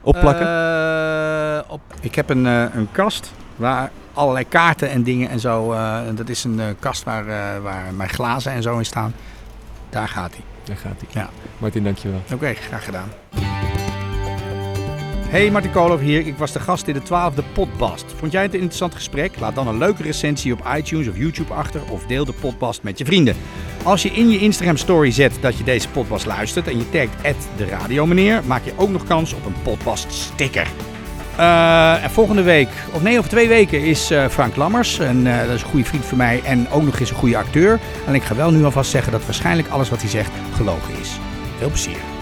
Opplakken? Eh, op, ik heb een, een kast waar allerlei kaarten en dingen en zo. dat is een kast waar, waar mijn glazen en zo in staan. Daar gaat hij. Daar gaat hij. Ja. Martin, dankjewel. Oké, graag gedaan. Hey, Martin Koolhoff hier. Ik was de gast in de twaalfde Podbast. Vond jij het een interessant gesprek? Laat dan een leuke recensie op iTunes of YouTube achter of deel de Podbast met je vrienden. Als je in je Instagram story zet dat je deze Podbast luistert en je tagt de radiomeneer, maak je ook nog kans op een Podbast sticker. Eh, en volgende week, of nee, over twee weken is eh, Frank Lammers. En eh, dat is een goede vriend van mij en ook nog eens een goede acteur. En ik ga wel nu alvast zeggen dat waarschijnlijk alles wat hij zegt gelogen is. Veel plezier.